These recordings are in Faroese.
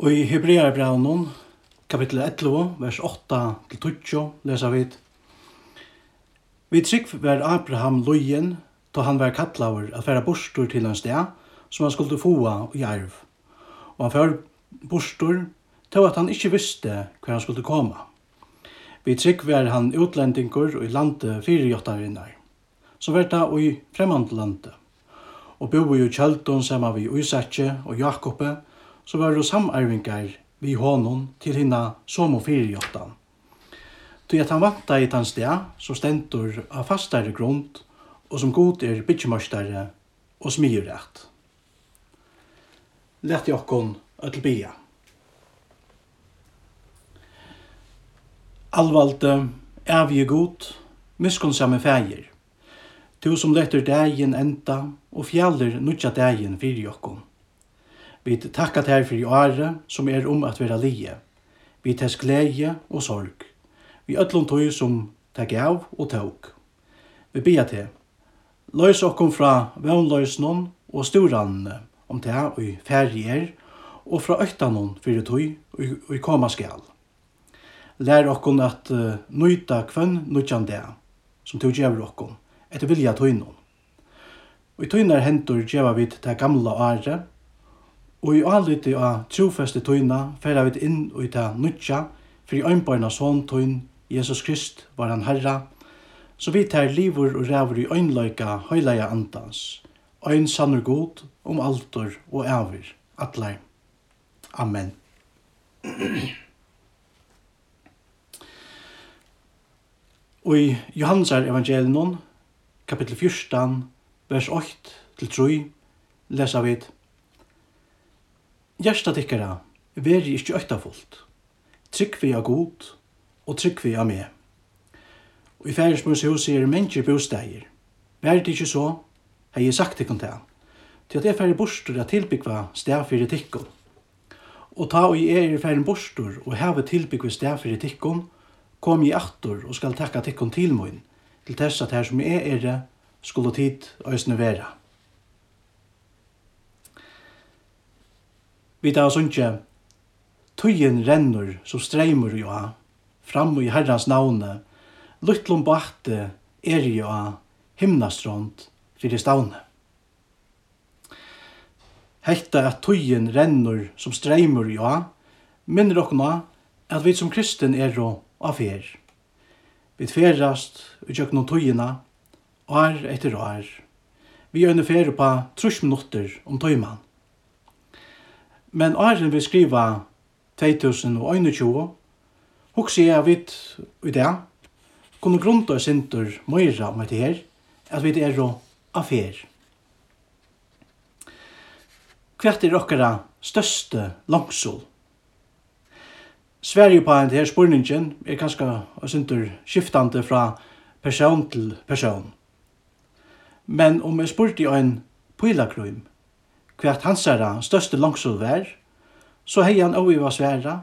Og i Hebrearbraunen, kapitel 11, vers 8-20, lesa vi Vi trygg var Abraham lojen, då han var kattlaver at være bostor til hans sted, som han skulle få i arv. Og han fær bostor til at han ikke visste hver han skulle komme. Vi trygg var han utlendingur og i landet fire jottarinnar, som var da og i fremmandlandet, og bo i kjeldon sammen vi Uisatje og Jakobe, så var det samarvingar vi honom til hinna som og fyrir jottan. Til at han vanta i tans sted, så stendur av fastare grund, og som god er bytjemørstare og smyrett. Lett i okkon öll bia. Alvalde, evige god, miskunnsamme feir. Tu som letter dagen enda og fjaller nutja dagen fyrir jokkon. Vi takkar til fyrir året som er om at vera lije. Vi tess glede og sorg. Vi öllum tog som takk av og tåg. Vi bia til. Løys okkom fra vannløysnån og storannene om det og ferger og fra øktanon fyrir tog og i koma skal. Lær okkom at uh, nøyta kvann nøytjan det som tog gjever okkom etter vilja tøynon. Og i tøynar hentur gjeva vi til det gamla året Og i aliti av trofeste tøyna færa vi inn i ta nutja, fyrir øynbarna son tøyn, Jesus Krist var han herra, så vi tar livur og rævur i øynløyka høyleia andans, øyn sannur god om altor og ævir, atleir. Amen. Og i Johannesar evangelion, kapittel 14, vers 8 til 3, lesa vi Gjersta tikkara, veri ikkje øytafullt. Trygg vi av god, og trygg vi av meg. Og i færesmøs hos er mennesker bosteier. Veri det ikkje så, hei jeg sagt ikkje til. Til at jeg færre bostur at tilbyggva stedfyrir tikkum. Og ta og jeg er færre bostur og heve tilbyggva stedfyrir tikkum, kom jeg aftur og skal takka tikkum til moin, til tess at her som jeg er det, skulle tid øysne vera. Vi tar sunnje, tøyen rennur som streimur jo av, fram i herrans navne, Luttlom bakte er jo av himnastrond fyrir stavne. Hetta at tøyen rennur som streimur jo av, minner okkona at vi som kristen er jo av fer. Vi tferast og tjøkna tøyina, år etter år. Vi øyne fer på trus minutter om tøyman. Men åren vi skriva 2021, hugsi jeg vidt i det, kunne grunda og sindur møyra om dette her, at vi er og affær. Hvert er okkara største langsol? Sverige på denne spurningen er kanskje og sintur skiftande fra person til person. Men om jeg spurte en pilakrym, hvert hansara største langsol vær, så hei han oiva sværa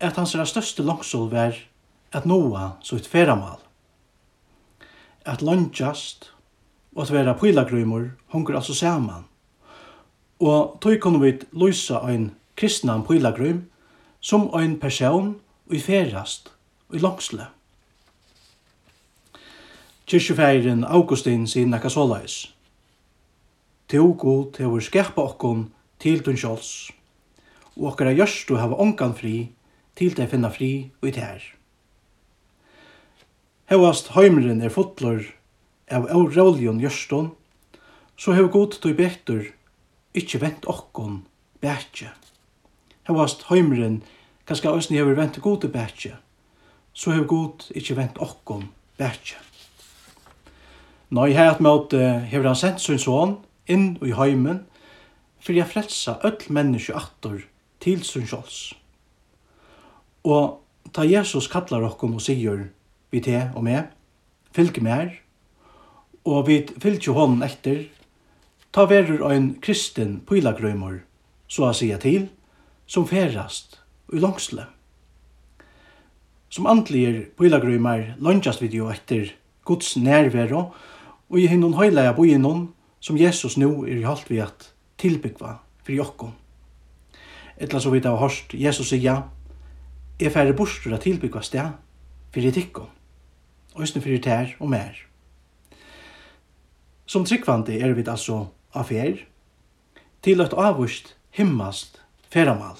at hansara største langsol vær at noa så ut feramal. At landjast, og at vera pylagrymur hongur altså saman. Og tog kunne vi løysa ein kristnan pylagrym som ein person og i ferast og i langsle. Kyrkjefeiren Augustin sin nekka såleis to god hevur skapa okkum til tun sjálvs. Og okkara gjørstu hava ongan fri til tey finna fri og í tær. Hevast heimrin er fullur av órólion gjørstun, so hevur god tøy bettur ikkje vent okkon bækje. Hevast heimrin kanska òsni hevur vent god til bækje. So hevur god ikkje vent okkum Nå i heit møte hevur han sent sin sånn, inn i heimen, for jeg frelsa öll menneske attor til sin sjåls. Og ta Jesus kallar okkom og sigur vi te og me, fylg mer, og vi fylgje hånden etter, ta verur ein kristin pylagrøymor, så a sia til, som ferast og langsle. Som andlir pylagrøymar langjast vi jo etter Guds nærvero, og i hinnon høyleia boinon, som Jesus nu er i halt vi at tilbyggva for jokkom. Etla så vidt av hørst, Jesus sier ja, er færre bostur at tilbyggva sted for i tikkom, òsne for i tær og mer. Som tryggvandi er vi altså affær, til at avvist himmast feramal.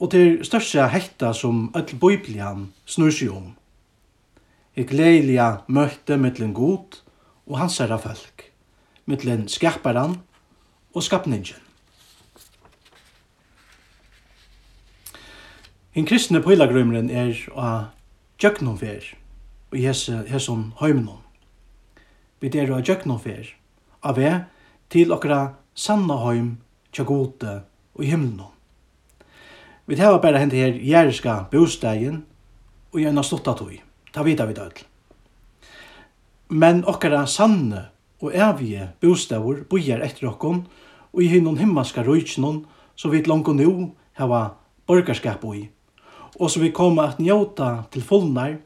Og til største hekta som öll biblian snur seg om. Et gleilige møte mittlen god og hans herra folk mittlen skaparen og skapningen. En kristne pilagrøymeren er av djøknumfer og hese, hesson heimnum. Vi er av djøknumfer av vi til okra sanna høym tjagote og himnum. Vi tar bare hent her jæriska bostegen og gjerne stotta tog. Ta vita vi dødl. Men okkara sanne og evige bostavur bojar etter okkon, og i hinnon himmelska rujtjnun, så vi langt nu hava borgarskap i. Og så vi koma at njóta til fullnar,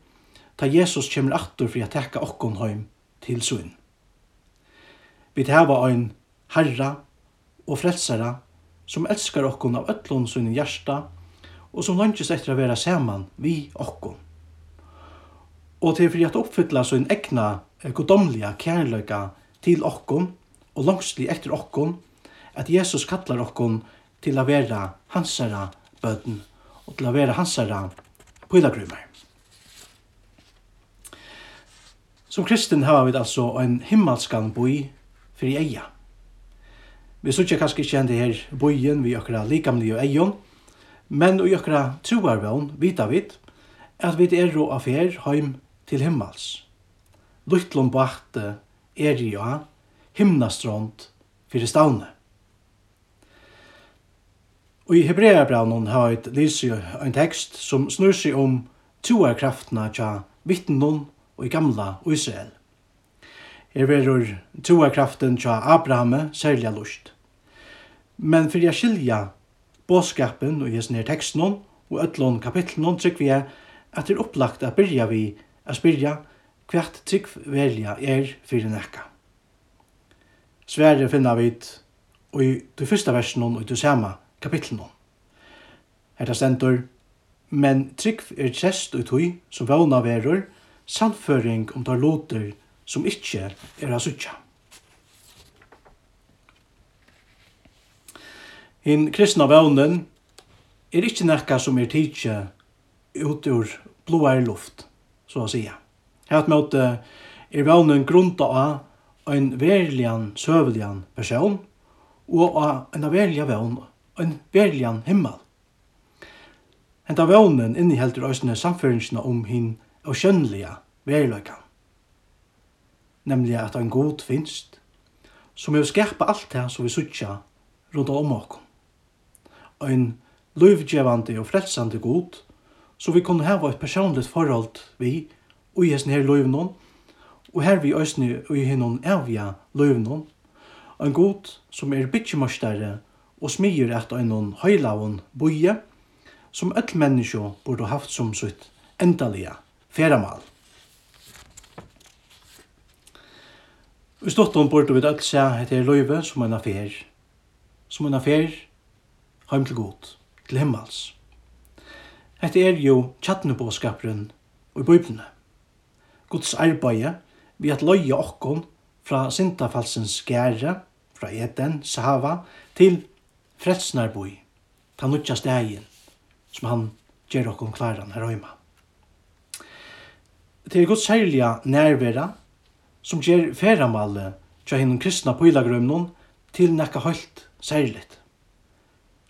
ta Jesus kjemur aftur for at tekka okkon heim til sunn. Vi hava ein herra og frelsara som elskar okkon av öllun sunn hjarta, og som lønges etter å vera saman vi okkon. Og til for at oppfylla sunn egna godomliga kærløyga til okkon og langsli etter okkon at Jesus kallar okkon til å være hansara bøten og til å være hansara pilagrymar. Som kristin har vi altså en himmelskan boi fyrir eia. Vi sutja kanskje ikke det her boien vi akkurat likamni og eion, men og okra troarvån vita vi, at vi er ro affær heim til himmels. Luttlom bakte er ja himnastrond fyrir stavne. Og i Hebreabraunen har eit lysi ein tekst som snur seg om troarkraftene tja vittnum og i gamla Israel. Her verur troarkraften tja Abrahame særlig lust. Men fyrir jeg skilja båskapen og jessen her teksten og ötlån kapitlen trykk vi er at det er opplagt at byrja vi a spyrja hvert trygg velja er fyrir nekka. Sverre finna vit og i du fyrsta versen og i du sama kapitlen om. Her stendur, men trygg er tjest og tui som vana verur, samføring om tar loter som ikkje er asutja. Hinn kristna vaunen er ikkje nekka som er tidsje ut ur blåa luft, så å sige. Hatt måte er vånen grunta av en verlian, søvelian person, og av en verlian vån, en verlian himmel. Henta vånen innehelter òsne samføringsna om hin og kjønnliga verløykan. Nemlig at en god finst, som er skerpa alt det som vi suttja rundt om okkom. En løyvgjevande og frelsande god, så vi kunne hava et personligt forhold vi og i hesten her løyvnån, og her vi òsne og i hennom evja løyvnån, en god som er bytjemastare og smier at einon høylavon boie, som öll menneskje burde haft som sitt endalige feramal. Vi stått om bort og vi dødt seg etter løyve som en affær. Som en affær, heim til god, til himmels. Hette er jo tjattnebåskaperen og i bøyblene. Guds arbeid vi at løye okkon fra sintafalsens gære, fra Eden, Sahava, til fredsnarboi, ta nutja stegin, som han gjør okkon klaran her oima. Det er Guds særlige nærvera, som gjør feramalle tja hinnom kristna pøylagrømnon til nekka høylt særligt.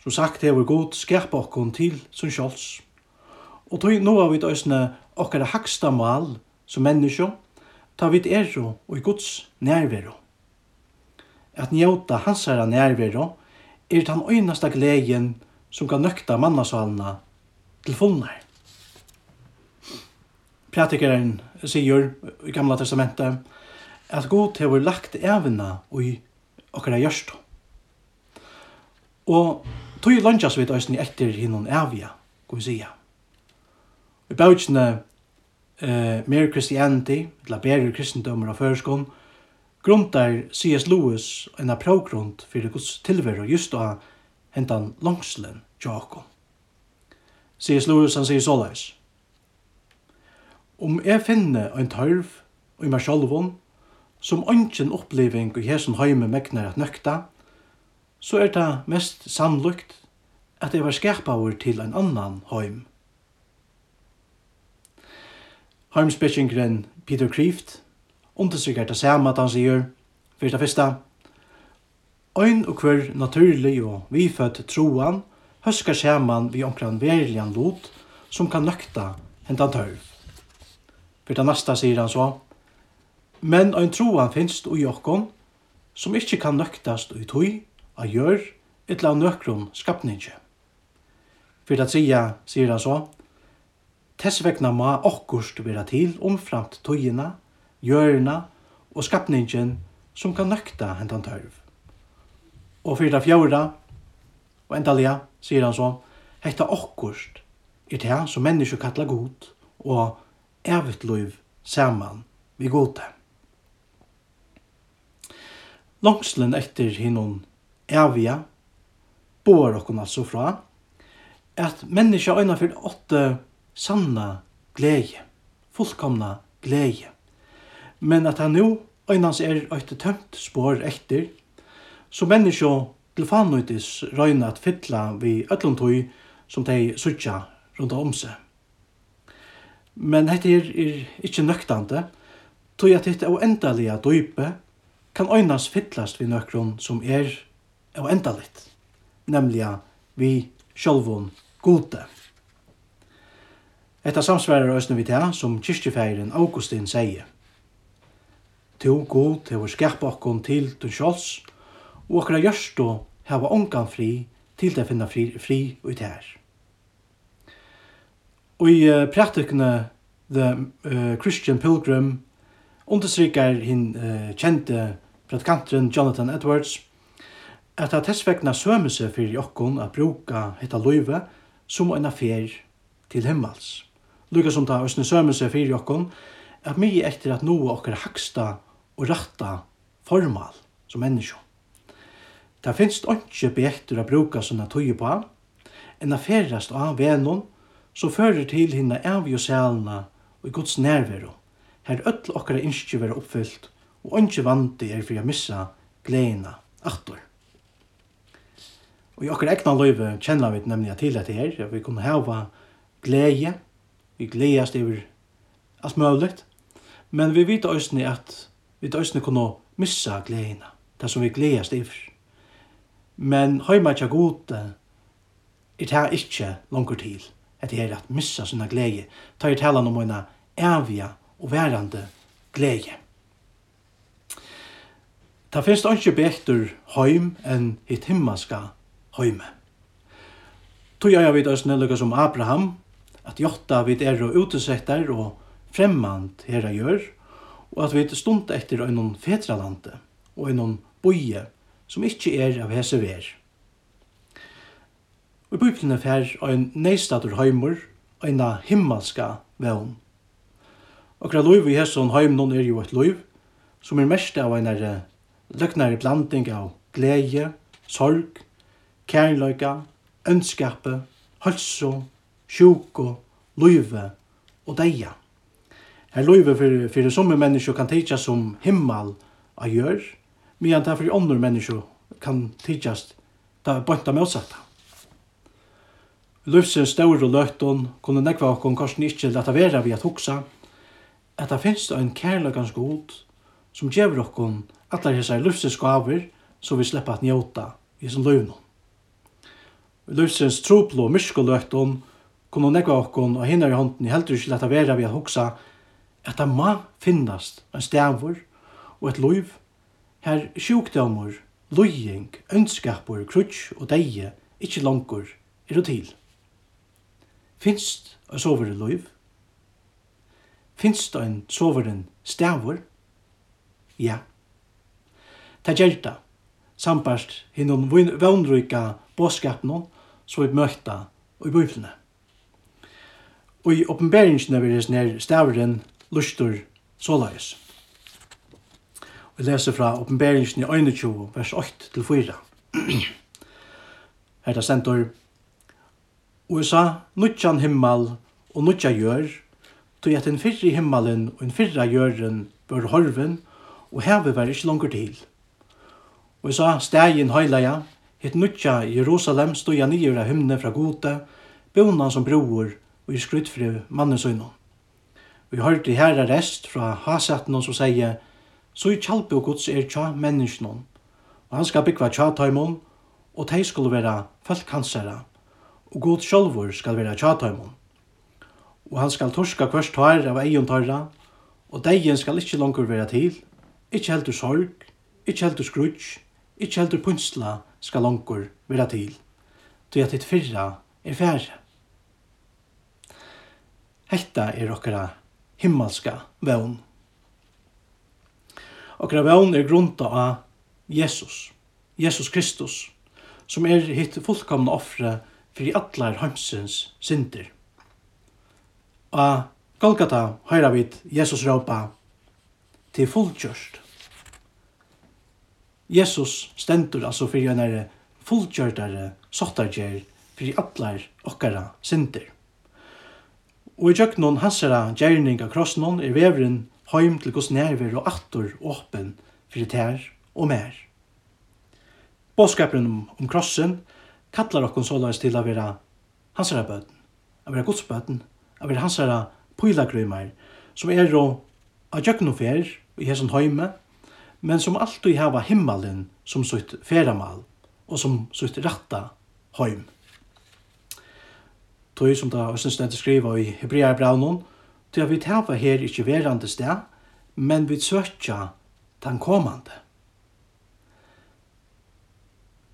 Som sagt hefur god skapa okkon til som sjåls. Og tog nå av vi et okkara haksta mal som mennesker, ta vid ero og i Guds nærvero. At njøta hans herre nærvero er den øyneste gleden som kan nøkta mannasalene til fullnær. Pratikeren sier i Gamla Testamentet at god har lagt evna i okkara gjørstå. Og tog lønnsas vi døysen etter hinnon evja, kan vi sija. I bautsene eh, mer Christianity, eller Berger kristendommer av førskån, grundar C.S. Lewis en aprågrund fyrir Guds tilveru just av hentan langslen tjåkon. C.S. Lewis han sier såleis. Om jeg finner ein tørv og i meg sum som ønsken oppleving og hesson heime megnar at nøkta, så er det mest samlukt at jeg var skapavur til ein annan heim Harmspekkingren Peter Kreeft understryker det samme at han sier, for det første, Ein og hver naturlig og vifødt troan høskar saman vi omkran verlian lot som kan nøkta hentan tørv. For det neste sier han så, Men ein troan finst ui okkon som ikkje kan nøktast ui tui, a gjør, etla av nøkron skapninje. For det tredje sier han så, Tess vegna ma okkurst vera til omframt tøyina, hjørna og skapningen som kan nøkta hentan tørv. Og fyrir det og endalega, sier han så, hetta okkurst er det som mennesker kallar god og evigt liv saman vi gode. Langslen etter hinnon evia bor okkon altså fra at mennesker øyna fyrir åtte sanna glede, fullkomna glede. Men at han nu øynans er eit tømt spår etter, så menneskje til fanøytis røyna at fytla vi öllum som dei sutja rundt om seg. Men dette er, er ikkje nøktande, tog at dette oendalige døype kan øynas fytlast vi nøkron som er oendaligt, nemlig vi sjolvun gode. Etta samsvarar òsne vi til som kyrkjefeiren Augustin sier. Tu god hever skapa okkon til du sjåls, og okkara gjørstå heva ongan fri til det finna fri, fri ut her. Og i uh, praktikene The uh, Christian Pilgrim understryker hin uh, kjente predikanteren Jonathan Edwards at det er tessvekna sømese fyrir okkon a bruka hetta løyve som en affær til himmels. Lukas som ta Østene Sømmen seg fyrir okkon, at mye etter at noe okkar haksta og ratta formal som menneskje. Det finst ikke bjekter å bruka sånne tøye på, enn å ferast av vennom, som fører til hinna avgjø sælna og i Guds nærvero, her öll okkara innskje vera oppfyllt, og onkje vandi er for å missa gleina aktor. Og i okkara egna løyve kjenner vi nemlig til dette her, at vi kunne hava glede, vi gledast over alt mulig. Men vi vet også at vi også kunne missa gledene, det som vi gledast over. Men høyma tja gode, er det ikke langer til at det er at missa sina glede, tar jeg tala om en evige og værande glede. Ta finst ikke bektur heim enn hitt himmelska heime. Tog jeg vet oss som Abraham, at jotta vid er og utesettar og fremmand herra gjør, og at vi er stund etter einon fetralande og einon boie som ikkje er av hese ver. Og i Bibelen er fer ein neistadur heimur, eina himmelska vevn. Okra loiv i hesson heim non er jo et loiv, som er mest av ein løgnare blanding av glede, sorg, kærløyga, ønskape, halso, sjuko, løyve og deia. Her løyve for, for somme mennesker kan teitja som himmel av gjør, medan det for andre mennesker kan teitjast da er bønta med åsatta. stør og løgton kunne nekva okkon korsen ikkje leta vera vi at hoksa, at det finnes en kærløkans god som gjevur okkon allar hessar løvsens gaver så vi slipper at njóta i sin løvnum. og troplå myrskoløgton kunne nekva okkon og hinner i hånden i heldur ikke leta vera vi at hoksa at det må finnast en stavur og et loiv her sjukdomur, loying, ønskapur, krutsk og deie ikkje langur er og til. Finst a sovere loiv? Finst ein soveren stavur? Ja. Ta gjerta, sambart hinnom vannrykka båskapnån, så vi møtta og i bøyflene. Og i oppenberingsene vil jeg nær stavren lustor såleis. Vi leser fra oppenberingen i 21, vers 8-4. Her det stendur Og sa nutjan himmel og nutja gjør, tog at en fyrre himmelen og en fyrre gjøren bør horven, og heve var ikke langer til. Og jeg sa, stegin høyleia, hitt nutja i Jerusalem stod jeg nye av hymne fra gode, bøna som broer, og i skrytt fru mannen. Vi hørte her rest fra hasetten som sier, så i kjalpe og gods er tja menneskene, og han skal bygge tja taimon, og de skulle være folkhansere, og god sjølvor skal være tja taimon. Og han skal torska kvørst tar av egen tarra, og degen skal ikkje langer være til, ikkje heldur sorg, ikkje heldur skrutsk, ikkje heldur punsla skal langer være til, til at hitt fyrra er færre. Hetta er okkara himmelska vevn. Okkara vevn er grunda av Jesus, Jesus Kristus, som er hitt fullkomna offre fyrir allar heimsins synder. Og Golgata høyra vit Jesus råpa til fullkjørst. Jesus stendur altså fyrir en fullkjørtare sottarger fyrir allar okkara synder. Og i tjøknon hansara gjerning av krossnon er veveren heim til gos nerver og attor åpen fyrir tær og mer. Båskapen om, om krossen kallar okkon såleis til a vera hansara bøten, a vera godsbøten, a vera hansara pylagrymar, som er og a tjøkkenen fer i hesson heime, men som alltid hava himmelen som sutt feramal og som sutt ratta heim tog som da Østens Nødde skriva i Hebrea Braunon, tog vi tava her ikkje verande sted, men vi søtja den komande.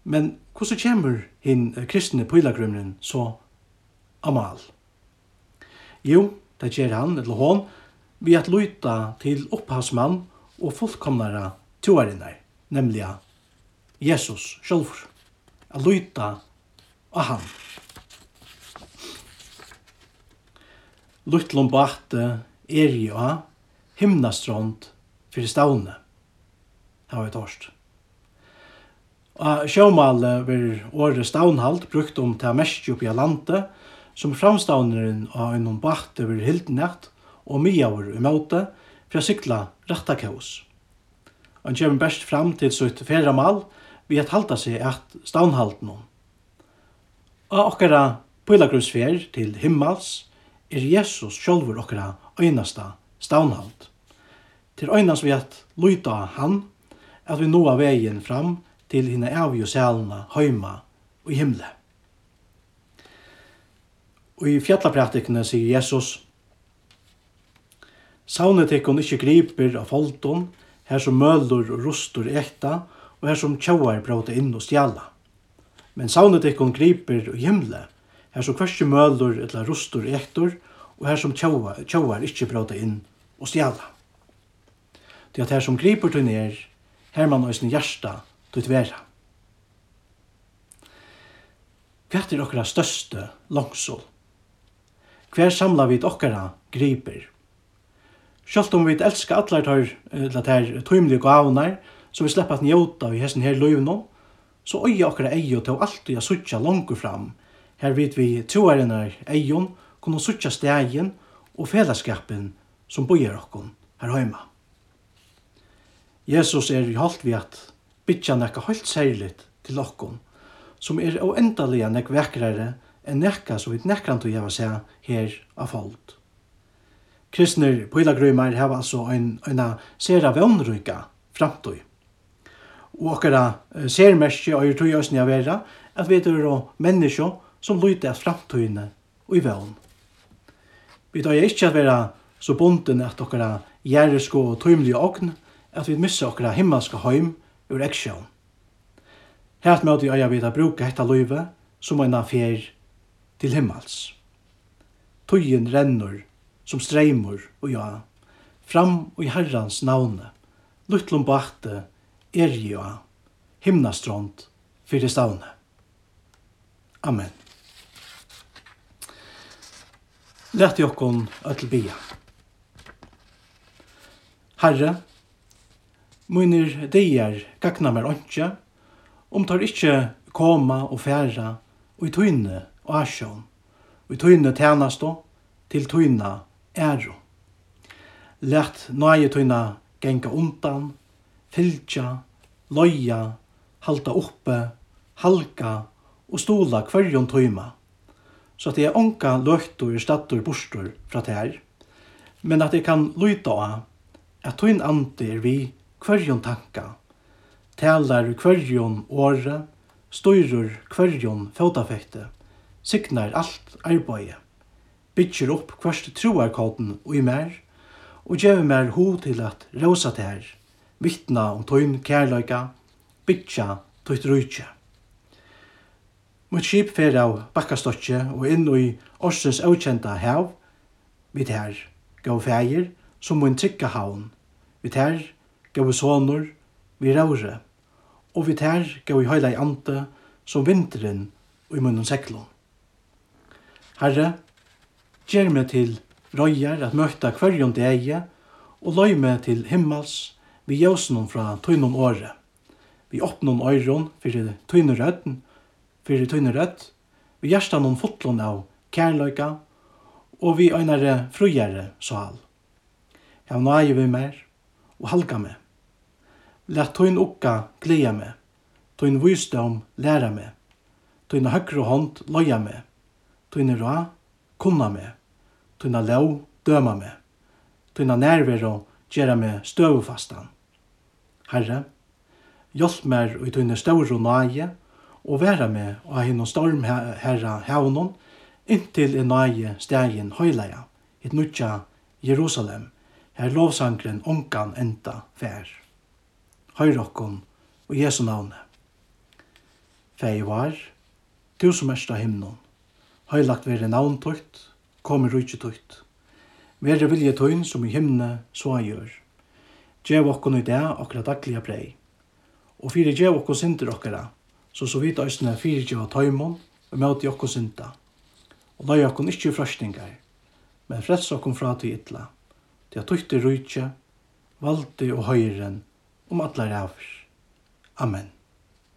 Men hvordan kommer hin kristne pilagrymnen så amal? Jo, det gjør han, eller hon, vi at luta til opphavsmann og fullkomnare toarinnar, nemlig Jesus sjølvur. A luta av han. luttlom bate er i himnastrond fyrir stavne. Det var et årst. Og sjåmale vil året stavnhalt brukt om til mest oppi av landet, som framstavneren av en bate vil hildnett og miaver i måte for å sykla retta kaos. Han kommer best fram til sitt ferramal ved at halda seg at stavnhalten om. Og okkara pilagrusfer til himmels, er Jesus sjálfur okkara øynasta stavnhald. Til øynast vi at luta han, at vi nåa vegin fram til hina avgjø sælna høyma og i himle. Og i fjallapraktikene sier Jesus, Saunet ikkon ikkje griper av folton, her som mølur og rustur ekta, og her som tjauar bråta inn og stjala. Men saunet ikkon griper og himle, her som kvarski mølur eller rustur ektor, og her som tjauar ikkje bråta inn og stjala. Det at her som griper du ned, her man òsne hjärsta du tvera. Hva er okkara største langsål? Hver samla vi okkara griper? Sjalt om vi elskar allar tar, eller tar tøymlige gavnar, som vi sleppa at njóta i hessen her løyvnå, så øye okkara eio til alltid a suttja langur fram, Her vet vi toarenar eion, kunne suttja stegen og fellesskapen som bøyer okkon her heima. Jesus er i halt vi at bytja nekka halt særligt til okkon, som er oendalega nek vekrare enn nekka som vi nekkant og jæva seg her av folk. Kristner pilagrymar heva altså ein, eina sera vannryka framtøy. Og okkara sermerskje og er tøy òsni a vera at vi er menneskje som lyte at framtøyne og i vevn. Vi tar ikke at være så bunden at dere gjerrisk og tøymelige ogn, at vi misser dere himmelske heim ur eksjon. Helt med at vi øyer vi å hetta dette løyve som en affær til himmels. Tøyen renner som streimur og ja, fram og i herrans navne, luttlom bakte, er ja, himnastrond, fyrir stavne. Amen. Læt jokkon öll bia. Herre, munir deir gagna mer ontja, om tar ikkje koma og færa og i tøyne og asjon, og i tøyne tænastå til tøyna æro. Læt nøye tøyna genga undan, fylgja, loja, halda oppe, halka og stola kvarjon tøyma så at jeg onka løgtor, stattur, bostor fra tær, men at jeg kan lyta av at tøyn ante er vi kvarjon tanka, talar kvarjon åre, styrur kvarjon fotafekte, signar alt arbeid, bytjer opp hverst troarkoden og i mer, og gjør mer ho til at rosa tær, vittna om tøyn kærløyga, bytja tøyt rujtje. Mot skip fer av bakkastokje og inn i Orsens avkjenta hev, vi her gav feir som mun trykka havn, vi her gav sonur, vi raure, og vi her gav i høyla i ante som vinteren og i munnen seklon. Herre, gjer meg til røyar at møtta kvarjon deie, og løy meg til himmels vi jøsnum fra tøynun åre, vi åpnum øyron fyrir tøynur rødden, fyrir tøyne rødt, vi gjersta noen fotlån av kærløyka, og vi øynare frujere sal. Jeg nå er vi mer, og halga meg. Læt tøyn ukka gleda meg, tøyn vysdom læra meg, tøyn høyre hånd loja meg, tøyn rå kunna meg, tøyn lov døma meg, tøyn og gjera meg støvfastan. Herre, hjelp meg i tøyne og nøye, og være med og hinn og storm herra haunon, inntil i nøye stegen høyleia, i nutja Jerusalem, her lovsangren onkan enda fær. Høyrokkon og Jesu navne. Fei var, du som erst av himnon, høylagt være navn tøyt, kommer rujtje tøyt. Være vilje tøyn som i himne så jeg gjør. Gjev okkon i det akkurat daglige brei. Og fyrir gjev okkon sinter okkara, så så vidt øysene fyrtjøva tøymon og møte jokkon synda. Og da jokkon ikkje frøstingar, men frels okkon fra til ytla, til at tøyte rujtje, valdi og høyren, om atlar avr. Amen.